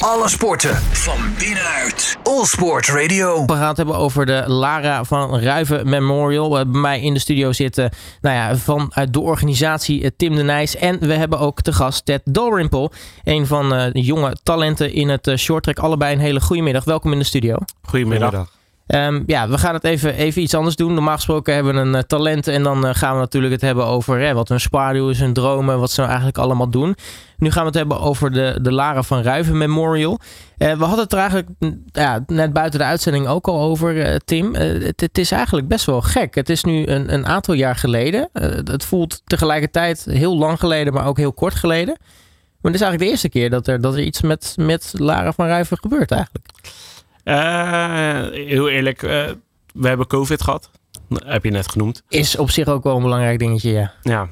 Alle sporten van binnenuit. All Sport Radio. We gaan het hebben over de Lara van Ruiven Memorial. Bij mij in de studio zitten nou ja, vanuit de organisatie eh, Tim de Nijs. En we hebben ook te gast Ted Dalrymple. Een van eh, de jonge talenten in het shorttrack. Allebei een hele goede middag. Welkom in de studio. Goedemiddag. Um, ja, we gaan het even, even iets anders doen. Normaal gesproken hebben we een uh, talent en dan uh, gaan we natuurlijk het hebben over wat hun spaardoel is, hun dromen, wat ze nou eigenlijk allemaal doen. Nu gaan we het hebben over de, de Lara van Ruiven Memorial. Uh, we hadden het er eigenlijk ja, net buiten de uitzending ook al over, Tim. Het, het, is eigenlijk best wel gek. Het is nu een, een aantal jaar geleden. het voelt tegelijkertijd heel lang geleden, maar ook heel kort geleden. Maar het is eigenlijk de eerste keer dat er, dat er iets met, met Lara van Ruiven gebeurt eigenlijk. Uh, heel eerlijk, uh, we hebben COVID gehad. heb je net genoemd. Is op zich ook wel een belangrijk dingetje, ja. Ja.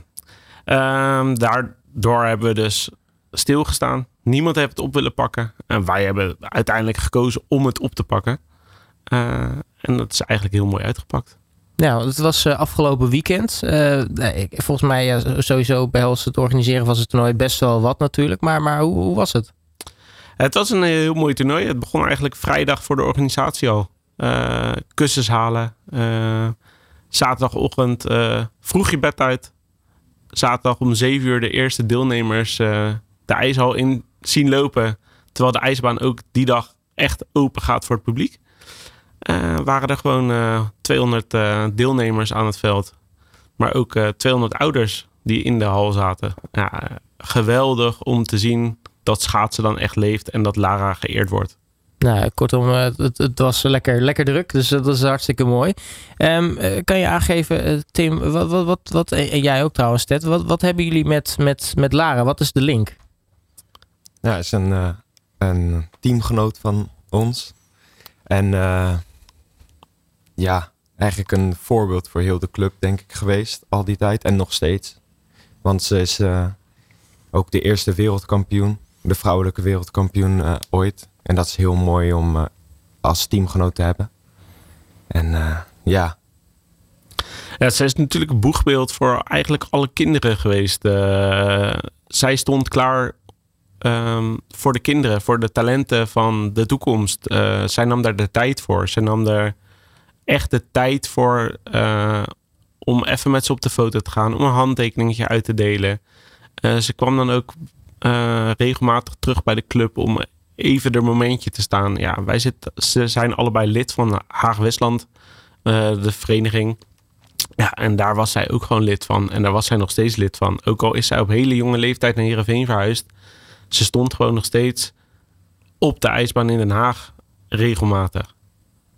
Uh, daardoor hebben we dus stilgestaan. Niemand heeft het op willen pakken. En wij hebben uiteindelijk gekozen om het op te pakken. Uh, en dat is eigenlijk heel mooi uitgepakt. Nou, het was afgelopen weekend. volgens mij sowieso bij het organiseren van het toernooi best wel wat natuurlijk. Maar, maar hoe, hoe was het? Het was een heel mooi toernooi. Het begon eigenlijk vrijdag voor de organisatie al. Uh, kussens halen. Uh, zaterdagochtend vroeg je bed uit. Zaterdag om 7 uur de eerste deelnemers de ijshal in zien lopen. Terwijl de ijsbaan ook die dag echt open gaat voor het publiek. waren er gewoon 200 deelnemers aan het veld. Maar ook 200 ouders die in de hal zaten. Ja, geweldig om te zien dat schaatsen dan echt leeft en dat Lara geëerd wordt. Nou, kortom, eh, het, het, was lekker, lekker druk, dus dat is hartstikke mooi. Um, kan je aangeven, eh, Tim, wat, wat, wat, wat, en jij ook trouwens, Ted, wat, wat hebben jullie met, met, met Lara? Wat is de link? Ja, het is een, uh, een teamgenoot van ons. En uh, ja, eigenlijk een voorbeeld voor heel de club, denk ik, geweest al die tijd. En nog steeds. Want ze is uh, ook de eerste wereldkampioen de vrouwelijke wereldkampioen uh, ooit. En dat is heel mooi om uh, als teamgenoot te hebben. En uh, ja. Ja, zij is natuurlijk een boegbeeld voor eigenlijk alle kinderen geweest. zij stond klaar um, voor de kinderen, voor de talenten van de toekomst. zij nam daar de tijd voor. Zij nam er echt de tijd voor om even met ze op de foto te gaan, om een handtekeningetje uit te delen. ze kwam dan ook uh, regelmatig terug bij de club om even er momentje te staan. Ja, wij zitten, ze zijn allebei lid van Haag-Westland, uh, de vereniging. Ja, en daar was zij ook gewoon lid van. En daar was zij nog steeds lid van. Ook al is zij op hele jonge leeftijd naar Heerenveen verhuisd. Ze stond gewoon nog steeds op de ijsbaan in Den Haag regelmatig.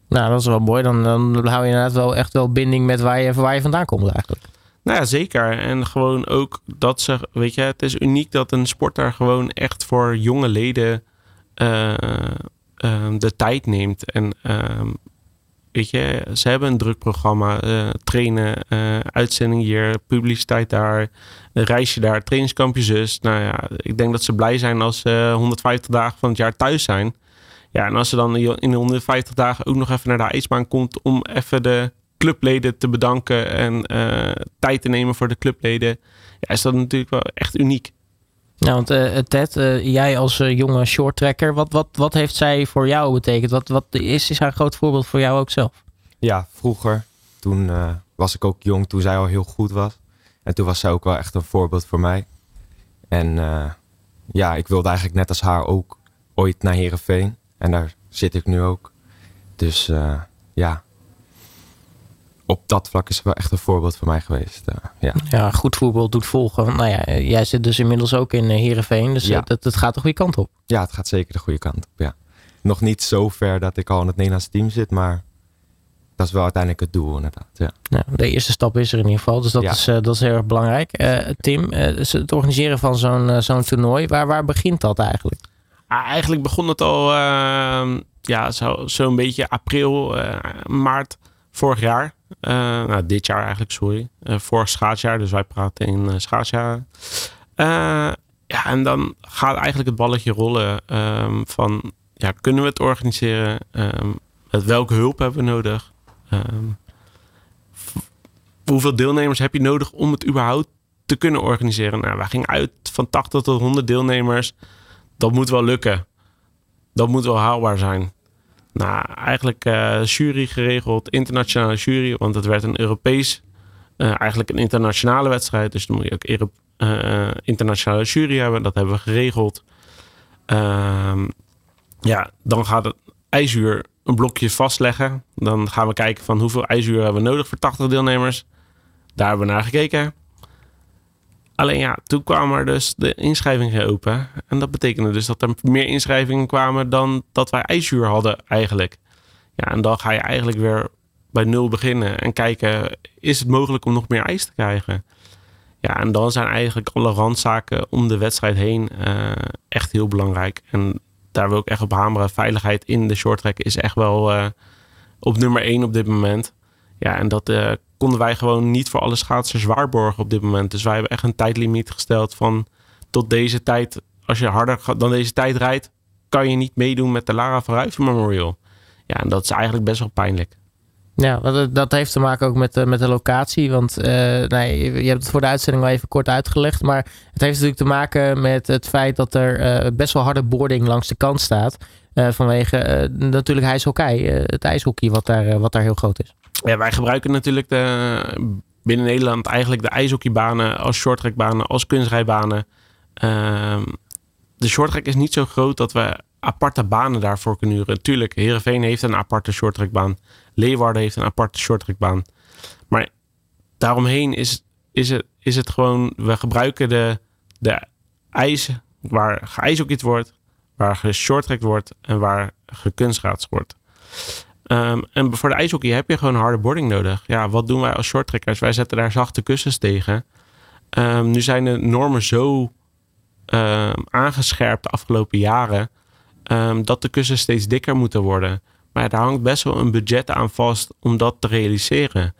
Nou, dat is wel mooi. Dan, dan hou je inderdaad wel echt wel binding met waar je, waar je vandaan komt eigenlijk. Nou ja, zeker. En gewoon ook dat ze, weet je, het is uniek dat een sport daar gewoon echt voor jonge leden uh, uh, de tijd neemt. En uh, weet je, ze hebben een druk programma, uh, trainen, uitzending hier, publiciteit daar, een reisje daar, trainingskampje zus. Nou ja, ik denk dat ze blij zijn als ze 150 dagen van het jaar thuis zijn. Ja, en als ze dan in de 150 dagen ook nog even naar de ijsbaan komt om even de clubleden te bedanken en uh, tijd te nemen voor de clubleden, ja, is dat natuurlijk wel echt uniek. Nou, want uh, Ted, uh, jij als jonge shorttrekker, wat, wat, wat heeft zij voor jou betekend? Wat, wat is, is haar groot voorbeeld voor jou ook zelf? Ja, vroeger, toen was ik ook jong, toen zij al heel goed was. En toen was zij ook wel echt een voorbeeld voor mij. En ja, ik wilde eigenlijk net als haar ook ooit naar Herenveen. En daar zit ik nu ook. Dus ja, op dat vlak is wel echt een voorbeeld voor mij geweest. Uh, ja. ja, goed voorbeeld doet volgen. Nou ja, jij zit dus inmiddels ook in Heerenveen. Dus ja. het, het gaat de goede kant op. Ja, het gaat zeker de goede kant op. Ja. Nog niet zo ver dat ik al in het Nederlandse team zit, maar dat is wel uiteindelijk het doel inderdaad. Ja. Nou, de eerste stap is er in ieder geval, dus dat, is, uh, dat is heel erg belangrijk. Uh, Tim, het organiseren van zo'n zo'n toernooi, waar, waar begint dat eigenlijk? Ah, eigenlijk begon het al ehm, ja, zo'n zo beetje april, maart vorig jaar. Uh, nou, dit jaar eigenlijk, sorry. Uh, vorig schaatsjaar, dus wij praten in uh, schaatsjaar. ja, en dan gaat eigenlijk het balletje rollen um, van... Ja, kunnen we het organiseren? Um, met welke hulp hebben we nodig? Um, hoeveel deelnemers heb je nodig om het überhaupt te kunnen organiseren? Nou, wij gingen uit van 80 tot 100 deelnemers. Dat moet wel lukken. dat moet wel haalbaar zijn. Nou, eigenlijk uh, jury geregeld, internationale jury, want het werd een Europees, uh, eigenlijk een internationale wedstrijd. Dus dan moet je ook uh, internationale jury hebben. Dat hebben we geregeld. Ehm, ja, dan gaat het ijzuur een blokje vastleggen. Dan gaan we kijken van hoeveel ijzuur hebben we nodig voor 80 deelnemers. Daar hebben we naar gekeken. Alleen ja, toen kwamen er dus de inschrijvingen open. En dat betekende dus dat er meer inschrijvingen kwamen dan dat wij ijzuur hadden eigenlijk. Ja, en dan ga je eigenlijk weer bij nul beginnen en kijken, is het mogelijk om nog meer ijs te krijgen? Ja, en dan zijn eigenlijk alle randzaken om de wedstrijd heen uh, echt heel belangrijk. En daar wil ik echt op hameren. Veiligheid in de shorttrack is echt wel uh, op nummer één op dit moment. Ja, en dat uh, konden wij gewoon niet voor alle schaatsers waarborgen op dit moment. Dus wij hebben echt een tijdlimiet gesteld van tot deze tijd. Als je harder dan deze tijd rijdt, kan je niet meedoen met de Lara van Ruijven Memorial. Ja, en dat is eigenlijk best wel pijnlijk. Ja, dat heeft te maken ook met, de, met de locatie. Want uh, nee, je hebt het voor de uitzending wel even kort uitgelegd. Maar het heeft natuurlijk te maken met het feit dat er uh, best wel harde boarding langs de kant staat. Vanwege natuurlijk ijshockey, het ijshockey wat daar, wat daar heel groot is. Ja, wij gebruiken natuurlijk de, binnen Nederland eigenlijk de ijshockeybanen als shorttrackbanen, als kunstrijbanen. Ehm, de shorttrack is niet zo groot dat we aparte banen daarvoor kunnen huren. Tuurlijk, Heerenveen heeft een aparte shorttrackbaan. Leeuwarden heeft een aparte shorttrackbaan. Maar daaromheen is, is, het, is het gewoon... We gebruiken de, de ijs waar geijshockeyd wordt, waar geshorttrackt wordt en waar gekunstgaats wordt. Um, en voor de ijshockey heb je gewoon harde boarding nodig. Ja, wat doen wij als shorttrekkers? Wij zetten daar zachte kussens tegen. Um, nu zijn de normen zo um, aangescherpt de afgelopen jaren dat de kussens steeds dikker moeten worden. Maar daar hangt best wel een budget aan vast om dat te realiseren.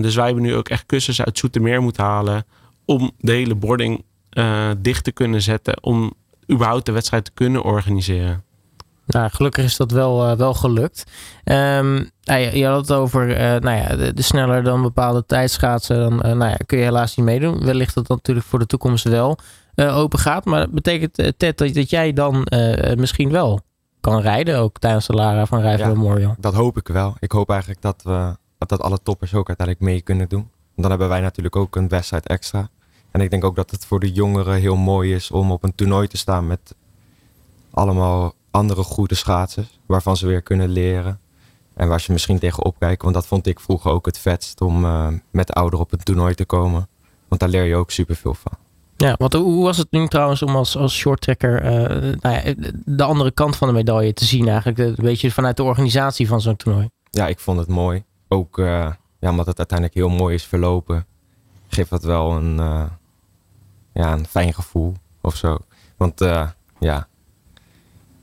dus wij hebben nu ook echt kussens uit Zoetermeer moeten halen om de hele boarding uh, dicht te kunnen zetten om überhaupt de wedstrijd te kunnen organiseren. Nou, gelukkig is dat wel, uh, wel gelukt. Um, nou, je, je, had het over uh, nou ja, de, de, sneller dan bepaalde tijdschaatsen. Dan uh, nou ja, kun je helaas niet meedoen. Wellicht dat dat natuurlijk voor de toekomst wel open gaat. Maar dat betekent, Ted, dat, dat jij dan misschien wel kan rijden. Ook tijdens de Lara van Rijven ja, Memorial. Dat hoop ik wel. Ik hoop eigenlijk dat, we, dat alle toppers ook uiteindelijk mee kunnen doen. Dan hebben wij natuurlijk ook een wedstrijd extra. En ik denk ook dat het voor de jongeren heel mooi is om op een toernooi te staan met allemaal andere goede schaatsers. Waarvan ze weer kunnen leren. En waar ze misschien tegen opkijken. Want dat vond ik vroeger ook het vetst om uh, met ouderen op een toernooi te komen. Want daar leer je ook superveel van. Ja, want hoe was het nu trouwens om als, als shorttrekker uh, nou ja, de andere kant van de medaille te zien eigenlijk? Een beetje vanuit de organisatie van zo'n toernooi. Ja, ik vond het mooi. Ook uh, ja, omdat het uiteindelijk heel mooi is verlopen. Geeft dat wel een, ja, een fijn gevoel of zo. Want ja,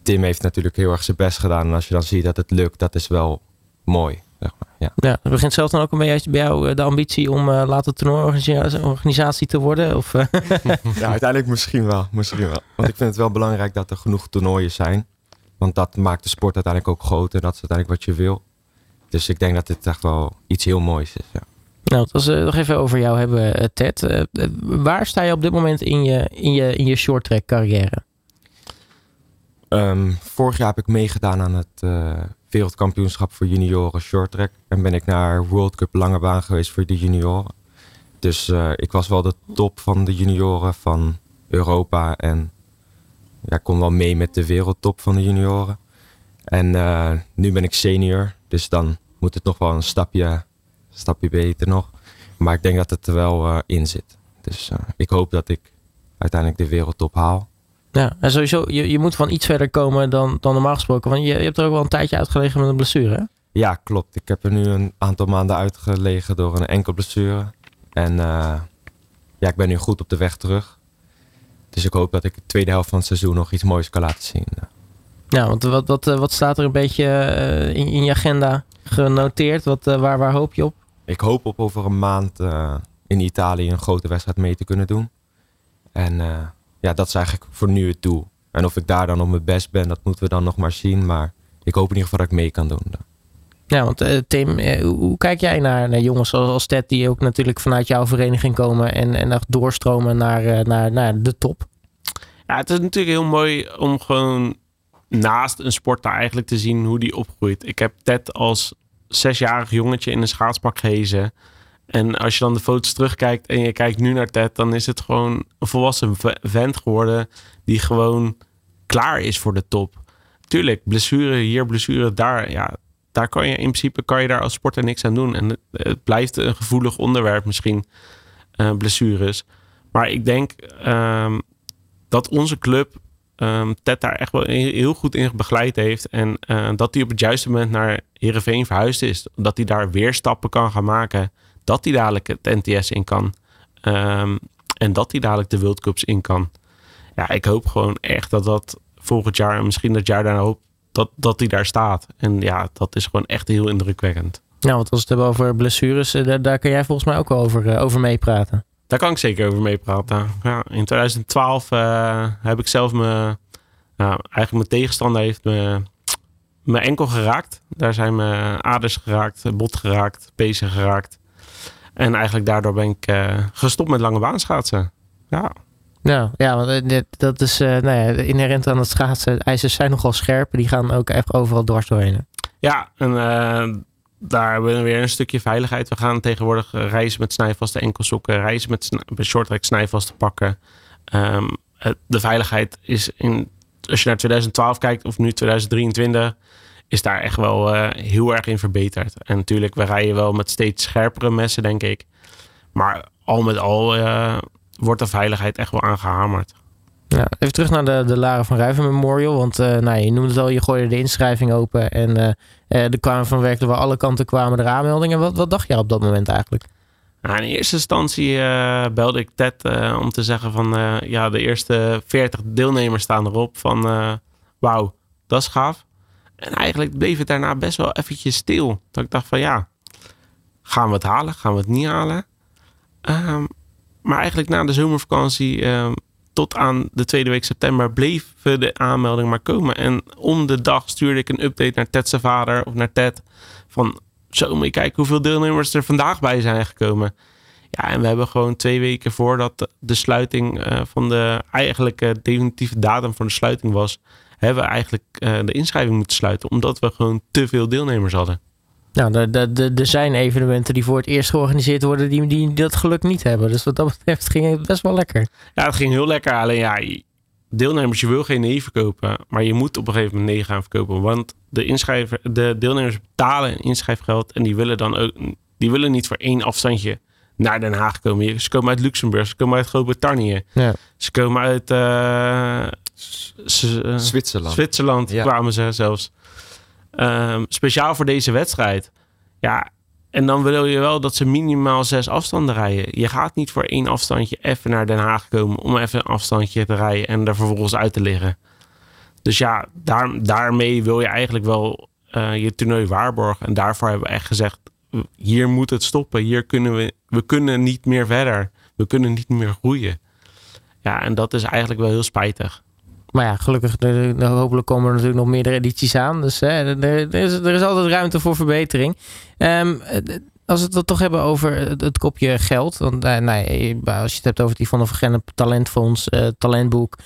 Tim heeft natuurlijk heel erg zijn best gedaan. En als je dan ziet dat het lukt, dat is wel mooi. Zeg maar. ja. ja, het begint zelfs dan ook een beetje bij jou eh, de ambitie om uh, later toernooiorganisatie te worden? Of, uh? ja, uiteindelijk misschien wel, misschien wel. Want ik vind het wel belangrijk dat er genoeg toernooien zijn. Want dat maakt de sport uiteindelijk ook groter. Dat is uiteindelijk wat je wil. Dus ik denk dat dit echt wel iets heel moois is. Ja. Nou, als we nog even over jou hebben, Ted. waar sta je op dit moment in je, in je, in je short track carrière? Um, vorig jaar heb ik meegedaan aan het uh, wereldkampioenschap voor junioren short track. En ben ik naar World Cup lange baan geweest voor de junioren. Dus uh, ik was wel de top van de junioren van Europa. En ja, kon wel mee met de wereldtop van de junioren. En uh, nu ben ik senior. Dus dan moet het nog wel een stapje, stapje beter nog. Maar ik denk dat het er wel in zit. Dus ik hoop dat ik uiteindelijk de wereldtop haal. Ja, en sowieso, je, je moet van iets verder komen dan, dan normaal gesproken. Want je, je hebt er ook wel een tijdje uitgelegen met een blessure, hè? Ja, klopt. Ik heb er nu een aantal maanden uitgelegen door een enkel blessure. En uh, ja, ik ben nu goed op de weg terug. Dus ik hoop dat ik de tweede helft van het seizoen nog iets moois kan laten zien. Ja, want wat, wat, wat staat er een beetje uh, in, in, je agenda genoteerd? Wat, uh, waar, waar hoop je op? Ik hoop op over een maand in Italië een grote wedstrijd mee te kunnen doen. En ja, dat is eigenlijk voor nu het doel. En of ik daar dan op mijn best ben, dat moeten we dan nog maar zien. Maar ik hoop in ieder geval dat ik mee kan doen. Ja, want uh, Tim, uh, hoe kijk jij naar, naar jongens zoals, als Ted, die ook natuurlijk vanuit jouw vereniging komen en, en echt doorstromen naar, uh, naar, naar de top? Ja, het is natuurlijk heel mooi om gewoon naast een sporter eigenlijk te zien hoe die opgroeit. Ik heb Ted als zesjarig jongetje in een schaatspak gehezen. En als je dan de foto's terugkijkt en je kijkt nu naar Ted, dan is het gewoon een volwassen vent geworden die gewoon klaar is voor de top. Tuurlijk, blessure hier, blessure daar. Ja, daar kan je in principe kan je daar als sporter niks aan doen. En het, blijft een gevoelig onderwerp misschien, uh, blessures. Maar ik denk um, dat onze club um, Ted daar echt wel heel goed in begeleid heeft. En uh, dat hij op het juiste moment naar Heerenveen verhuisd is. Dat hij daar weer stappen kan gaan maken. Dat hij dadelijk het NTS in kan. Um, en dat hij dadelijk de World Cups in kan. Ja, ik hoop gewoon echt dat dat volgend jaar en misschien dat jaar daarna hoop dat, dat hij daar staat. En ja, dat is gewoon echt heel indrukwekkend. Nou, want als we het hebben over blessures, eh, daar, daar kun jij volgens mij ook wel over, uh, over meepraten. Daar kan ik zeker over meepraten. Ja, in 2012 uh, heb ik zelf me, nou, eigenlijk mijn tegenstander heeft me, mijn enkel geraakt. Daar zijn mijn aders geraakt, bot geraakt, pezen geraakt. En eigenlijk daardoor ben ik uh, gestopt met lange baanschaatsen. Ja. Nou ja, want dat is uh, nou ja, inherent aan het schaatsen. IJzers zijn nogal scherp. Die gaan ook echt overal dwars doorheen. Ja, en daar hebben we weer een stukje veiligheid. We gaan tegenwoordig reizen met snijvaste enkelsokken, reizen met, met shorttrack snijvaste pakken. Um, de veiligheid is in, als je naar 2012 kijkt of nu 2023, is daar echt wel uh, heel erg in verbeterd. En natuurlijk, we rijden wel met steeds scherpere messen, denk ik. Maar al met al uh, wordt de veiligheid echt wel aangehamerd. Ja, even terug naar de, de Lara van Ruiven Memorial. Want uh, nou, je noemde het al, je gooide de inschrijving open. En er kwamen van werkelijk waar alle kanten kwamen er aanmeldingen. Wat, wat dacht jij op dat moment eigenlijk? Nou, in eerste instantie uh, belde ik Ted om te zeggen van... ja, de eerste 40 deelnemers staan erop. Van wauw, dat is gaaf. En eigenlijk bleef het daarna best wel eventjes stil. Dat ik dacht van ja, gaan we het halen? Gaan we het niet halen? Um, maar eigenlijk na de zomervakantie um, tot aan de tweede week september bleven de aanmeldingen maar komen. En om de dag stuurde ik een update naar Ted's vader of naar Ted. Van zo moet je kijken hoeveel deelnemers er vandaag bij zijn gekomen. Ja, en we hebben gewoon twee weken voordat de sluiting uh, van de eigenlijke definitieve datum van de sluiting was, hebben we eigenlijk uh, de inschrijving moeten sluiten. Omdat we gewoon te veel deelnemers hadden. Nou, er zijn evenementen die voor het eerst georganiseerd worden die, die dat geluk niet hebben. Dus wat dat betreft ging het best wel lekker. Ja, het ging heel lekker. Alleen ja, deelnemers, je wil geen nee verkopen. Maar je moet op een gegeven moment nee gaan verkopen. Want de, inschrijver, de deelnemers betalen inschrijfgeld. En die willen dan ook die willen niet voor één afstandje naar Den Haag komen. Ze komen uit Luxemburg, ze komen uit Groot-Brittannië. Ja. Ze komen uit uh, Zwitserland. Zwitserland ja. kwamen ze zelfs. Um, speciaal voor deze wedstrijd. Ja, en dan wil je wel dat ze minimaal zes afstanden rijden. Je gaat niet voor één afstandje even naar Den Haag komen om even een afstandje te rijden en er vervolgens uit te liggen. Dus ja, daar, daarmee wil je eigenlijk wel uh, je toernooi waarborgen. En daarvoor hebben we echt gezegd, hier moet het stoppen. Hier kunnen we, we kunnen niet meer verder. We kunnen niet meer groeien. Ja, en dat is eigenlijk wel heel spijtig. Maar ja, gelukkig, hopelijk komen er natuurlijk nog meerdere edities aan. Dus hè, er, is, er is altijd ruimte voor verbetering. Um, als we het toch hebben over het, kopje geld. Want uh, nee, als je het hebt over Yvonne van talentfonds, uh, talentboek.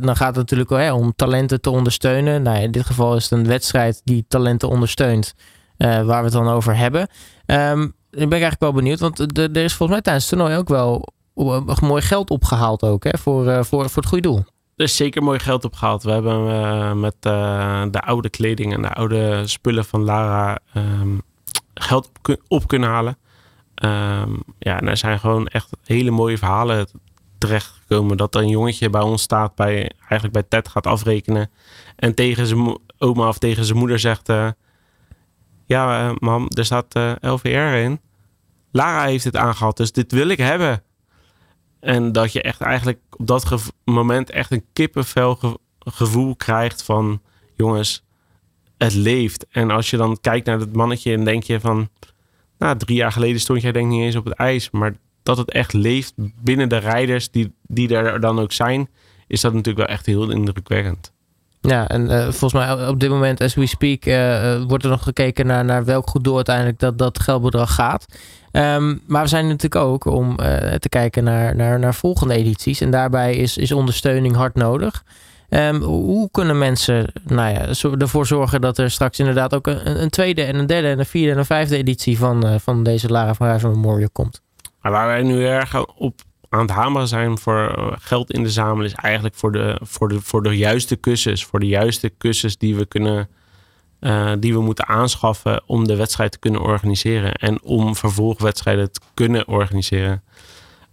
Dan gaat het natuurlijk om talenten te ondersteunen. Nou, in dit geval is het een wedstrijd die talenten ondersteunt. waar we het dan over hebben. Um, ben ik eigenlijk wel benieuwd. Want er is volgens mij tijdens het toernooi ook wel mooi geld opgehaald ook, hè, voor, voor het goede doel. Er is zeker mooi geld opgehaald. We hebben uh, met uh, de oude kleding en de oude spullen van Lara um, geld op, kunnen halen. Um, ja, er zijn gewoon echt hele mooie verhalen terechtgekomen. Dat er een jongetje bij ons staat, bij, eigenlijk bij Ted gaat afrekenen. En tegen zijn oma of tegen zijn moeder zegt... Uh, ja, mam, er staat LVR in. Lara heeft het aangehaald, dus dit wil ik hebben. En dat je echt eigenlijk op dat moment echt een kippenvel gevoel krijgt van jongens, het leeft. En als je dan kijkt naar het mannetje en denk je van, nou, drie jaar geleden stond jij denk ik niet eens op het ijs. Maar dat het echt leeft binnen de rijders die, die er dan ook zijn, is dat natuurlijk wel echt heel indrukwekkend. Ja, en uh, volgens mij op dit moment, as we speak, uh, wordt er nog gekeken naar, naar welk goed doel uiteindelijk dat, dat geldbedrag gaat. Um, maar we zijn natuurlijk ook om uh, te kijken naar, naar, naar volgende edities. En daarbij is, is ondersteuning hard nodig. Ehm, hoe kunnen mensen nou ja, ervoor zorgen dat er straks inderdaad ook een, een, tweede en een derde en een vierde en een vijfde editie van, van deze Lara van Ruijven Memorial komt? waar wij nu erg op aan het hameren zijn voor geld in de zamelen, is eigenlijk voor de, voor de, voor de juiste kussens. Voor de juiste kussens die we kunnen. Uh, die we moeten aanschaffen om de wedstrijd te kunnen organiseren. En om vervolgwedstrijden te kunnen organiseren.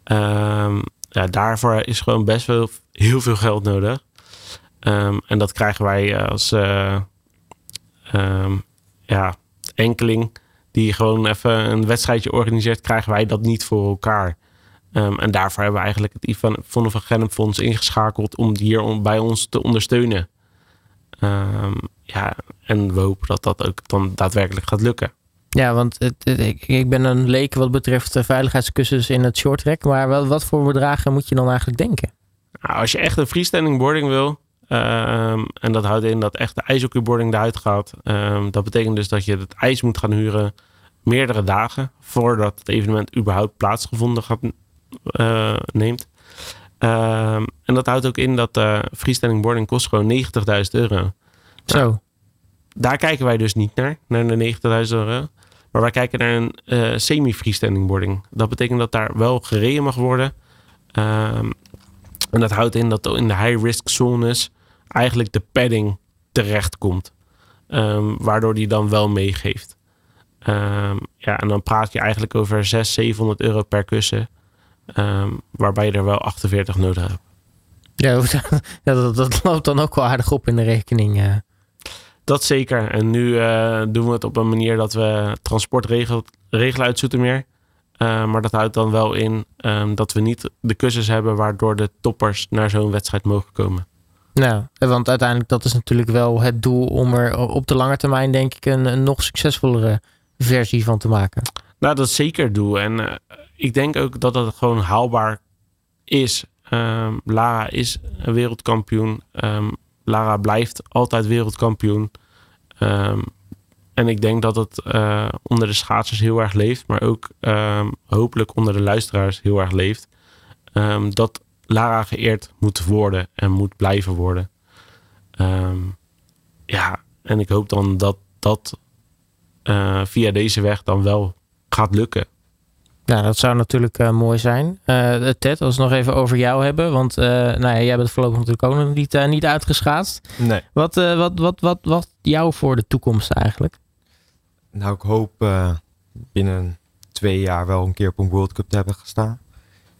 Um, ja, daarvoor is gewoon best wel heel veel geld nodig. Um, en dat krijgen wij als uh, um, ja, enkeling die gewoon even een wedstrijdje organiseert, krijgen wij dat niet voor elkaar. En daarvoor hebben we eigenlijk het Ivan van Gennep Fonds ingeschakeld om die hier bij ons te ondersteunen. Um, ja, en we hopen dat dat ook dan daadwerkelijk gaat lukken. Ja, want het, ik, ik, ben een leek wat betreft de veiligheidskussens in het short track. Maar wat, wat voor bedragen moet je dan eigenlijk denken? Nou, als je echt een freestanding boarding wil, um, en dat houdt in dat echt de ijshockeyboarding eruit gaat. Um, dat betekent dus dat je het ijs moet gaan huren meerdere dagen voordat het evenement überhaupt plaatsgevonden gaat, uh, neemt. Um, en dat houdt ook in dat uh, freestanding boarding kost gewoon 90.000 euro. Zo. Nou, daar kijken wij dus niet naar, naar de 90.000 euro. Maar wij kijken naar een uh, semi-freestanding boarding. Dat betekent dat daar wel gereden mag worden. Um, en dat houdt in dat in de high-risk zones eigenlijk de padding terecht komt. Um, waardoor die dan wel meegeeft. Um, ja, en dan praat je eigenlijk over 600, 700 euro per kussen. Waarbij je er wel 48 nodig hebt. Ja, dat, dat, loopt dan ook wel aardig op in de rekening. Dat zeker. En nu uh, doen we het op een manier dat we transport regelen, regelen uit Zoetermeer. Uh, maar dat houdt dan wel in um, dat we niet de kussens hebben waardoor de toppers naar zo'n wedstrijd mogen komen. Nou, want uiteindelijk dat is natuurlijk wel het doel om er op de lange termijn denk ik een, een nog succesvollere versie van te maken. Nou, dat is zeker het doel. En uh, ik denk ook dat dat gewoon haalbaar is. Um, Lara is een wereldkampioen. Um, Lara blijft altijd wereldkampioen. Um, en ik denk dat het uh, onder de schaatsers heel erg leeft, maar ook hopelijk onder de luisteraars heel erg leeft. dat Lara geëerd moet worden en moet blijven worden. ja, en ik hoop dan dat dat uh, via deze weg dan wel gaat lukken. Ja, dat zou natuurlijk uh, mooi zijn. Uh, Ted, als we het nog even over jou hebben. Want uh, nou ja, jij bent voorlopig natuurlijk ook nog niet, niet uitgeschaatst. Nee. Wat, wat, wat, wat, wat jou voor de toekomst eigenlijk? Nou, ik hoop binnen twee jaar wel een keer op een World Cup te hebben gestaan.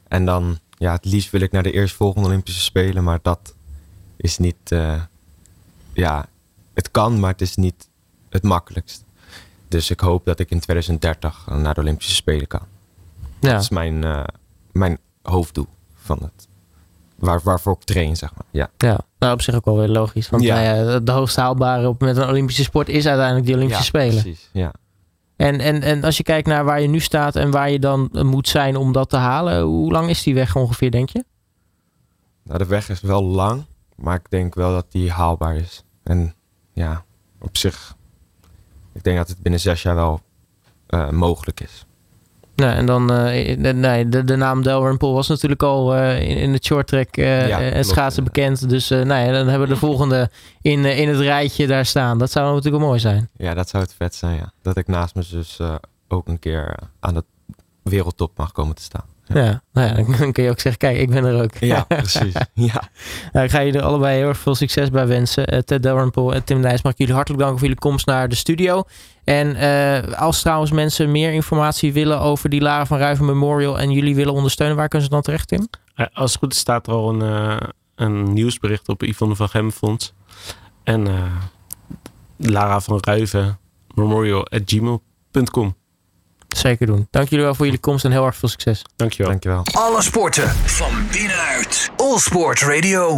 En dan, ja, het liefst wil ik naar de eerstvolgende Olympische Spelen. Maar dat is niet, ja, het kan, maar het is niet het makkelijkst. Dus ik hoop dat ik in 2030 naar de Olympische Spelen kan. Ja. Dat is mijn, uh, mijn hoofddoel van het. Waar, waarvoor ik train, zeg maar. Ja. ja, nou op zich ook wel weer logisch. Want ja. Nou ja, de hoogst haalbare op, met een Olympische sport is uiteindelijk die Olympische ja, Spelen. Precies, ja. En, en, en als je kijkt naar waar je nu staat en waar je dan moet zijn om dat te halen, hoe lang is die weg ongeveer, denk je? Nou, de weg is wel lang, maar ik denk wel dat die haalbaar is. En ja, op zich ik denk dat het binnen zes jaar wel uh, mogelijk is. Nou, en dan, uh, nee, de, de naam Dalrymple was natuurlijk al uh, in, in het short track ja, en schaatsen bekend. Dus nou ja, dan hebben we de volgende in, in het rijtje daar staan. Dat zou natuurlijk wel mooi zijn. Ja, dat zou het vet zijn, ja. Dat ik naast me dus ook een keer aan de wereldtop mag komen te staan. Ja, nou ja, dan kun je ook zeggen, kijk, ik ben er ook. Ja, precies. Ja. Nou, ik ga jullie allebei heel erg veel succes bij wensen. Uh, Ted Dalrymple en Tim Nijs, mag ik jullie hartelijk danken voor jullie komst naar de studio. En uh, als trouwens mensen meer informatie willen over die Lara van Ruiven Memorial en jullie willen ondersteunen, waar kunnen ze dan terecht, Tim? Uh, als het goed is, staat er al een, een nieuwsbericht op Yvonne van Gem Fonds. En Lara van Ruiven Memorial at gmail.com. Zeker doen. Dank jullie wel voor jullie komst en heel erg veel succes. Dankjewel. Dankjewel. Alle sporten van binnenuit. All Sport Radio.